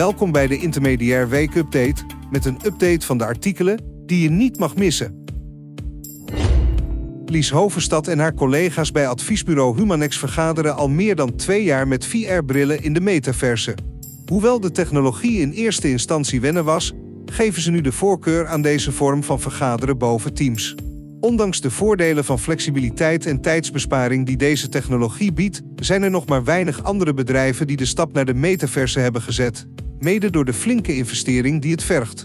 Welkom bij de Intermediair Week Update met een update van de artikelen die je niet mag missen. Lies Hovenstad en haar collega's bij adviesbureau Humanex vergaderen al meer dan twee jaar met VR-brillen in de metaverse. Hoewel de technologie in eerste instantie wennen was, geven ze nu de voorkeur aan deze vorm van vergaderen boven Teams. Ondanks de voordelen van flexibiliteit en tijdsbesparing die deze technologie biedt, zijn er nog maar weinig andere bedrijven die de stap naar de metaverse hebben gezet, mede door de flinke investering die het vergt.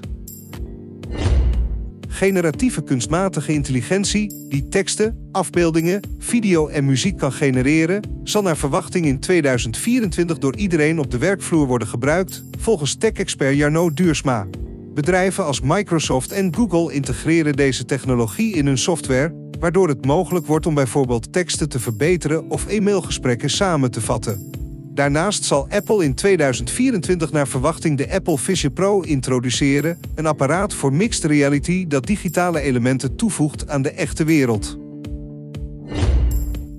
Generatieve kunstmatige intelligentie, die teksten, afbeeldingen, video en muziek kan genereren, zal naar verwachting in 2024 door iedereen op de werkvloer worden gebruikt, volgens tech-expert Jarno Duursma. Bedrijven als Microsoft en Google integreren deze technologie in hun software, waardoor het mogelijk wordt om bijvoorbeeld teksten te verbeteren of e-mailgesprekken samen te vatten. Daarnaast zal Apple in 2024 naar verwachting de Apple Vision Pro introduceren, een apparaat voor mixed reality dat digitale elementen toevoegt aan de echte wereld.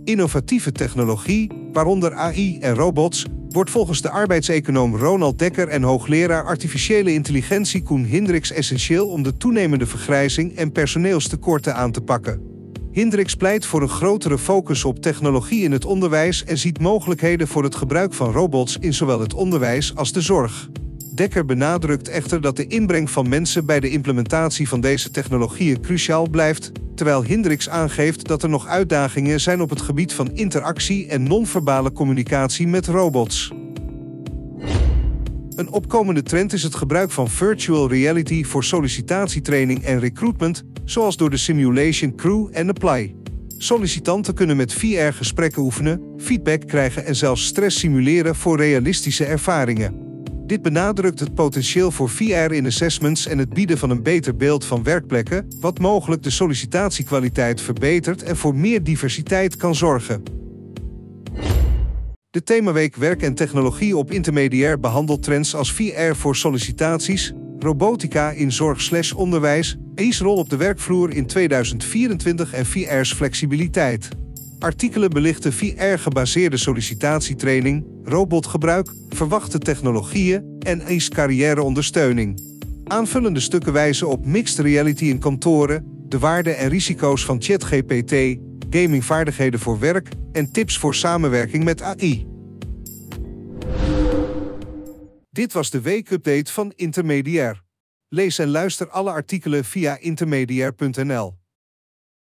Innovatieve technologie, waaronder AI en robots, wordt volgens de arbeidseconoom Ronald Dekker en hoogleraar artificiële intelligentie Koen Hindricks essentieel om de toenemende vergrijzing en personeelstekorten aan te pakken. Hindricks pleit voor een grotere focus op technologie in het onderwijs en ziet mogelijkheden voor het gebruik van robots in zowel het onderwijs als de zorg. Dekker benadrukt echter dat de inbreng van mensen bij de implementatie van deze technologieën cruciaal blijft, terwijl Hendricks aangeeft dat er nog uitdagingen zijn op het gebied van interactie en non-verbale communicatie met robots. Een opkomende trend is het gebruik van virtual reality voor sollicitatietraining en recruitment, zoals door de Simulation Crew en Apply. Sollicitanten kunnen met VR gesprekken oefenen, feedback krijgen en zelfs stress simuleren voor realistische ervaringen. Dit benadrukt het potentieel voor VR in assessments en het bieden van een beter beeld van werkplekken, wat mogelijk de sollicitatiekwaliteit verbetert en voor meer diversiteit kan zorgen. De themaweek Werk en Technologie op Intermediair behandelt trends als VR voor sollicitaties, robotica in zorg/onderwijs, AI's rol op de werkvloer in 2024 en VR's flexibiliteit. Artikelen belichten VR-gebaseerde sollicitatietraining, robotgebruik, verwachte technologieën en AI's carrièreondersteuning. Aanvullende stukken wijzen op mixed reality in kantoren, de waarden en risico's van ChatGPT, gamingvaardigheden voor werk en tips voor samenwerking met AI. Dit was de weekupdate van Intermediair. Lees en luister alle artikelen via intermediair.nl.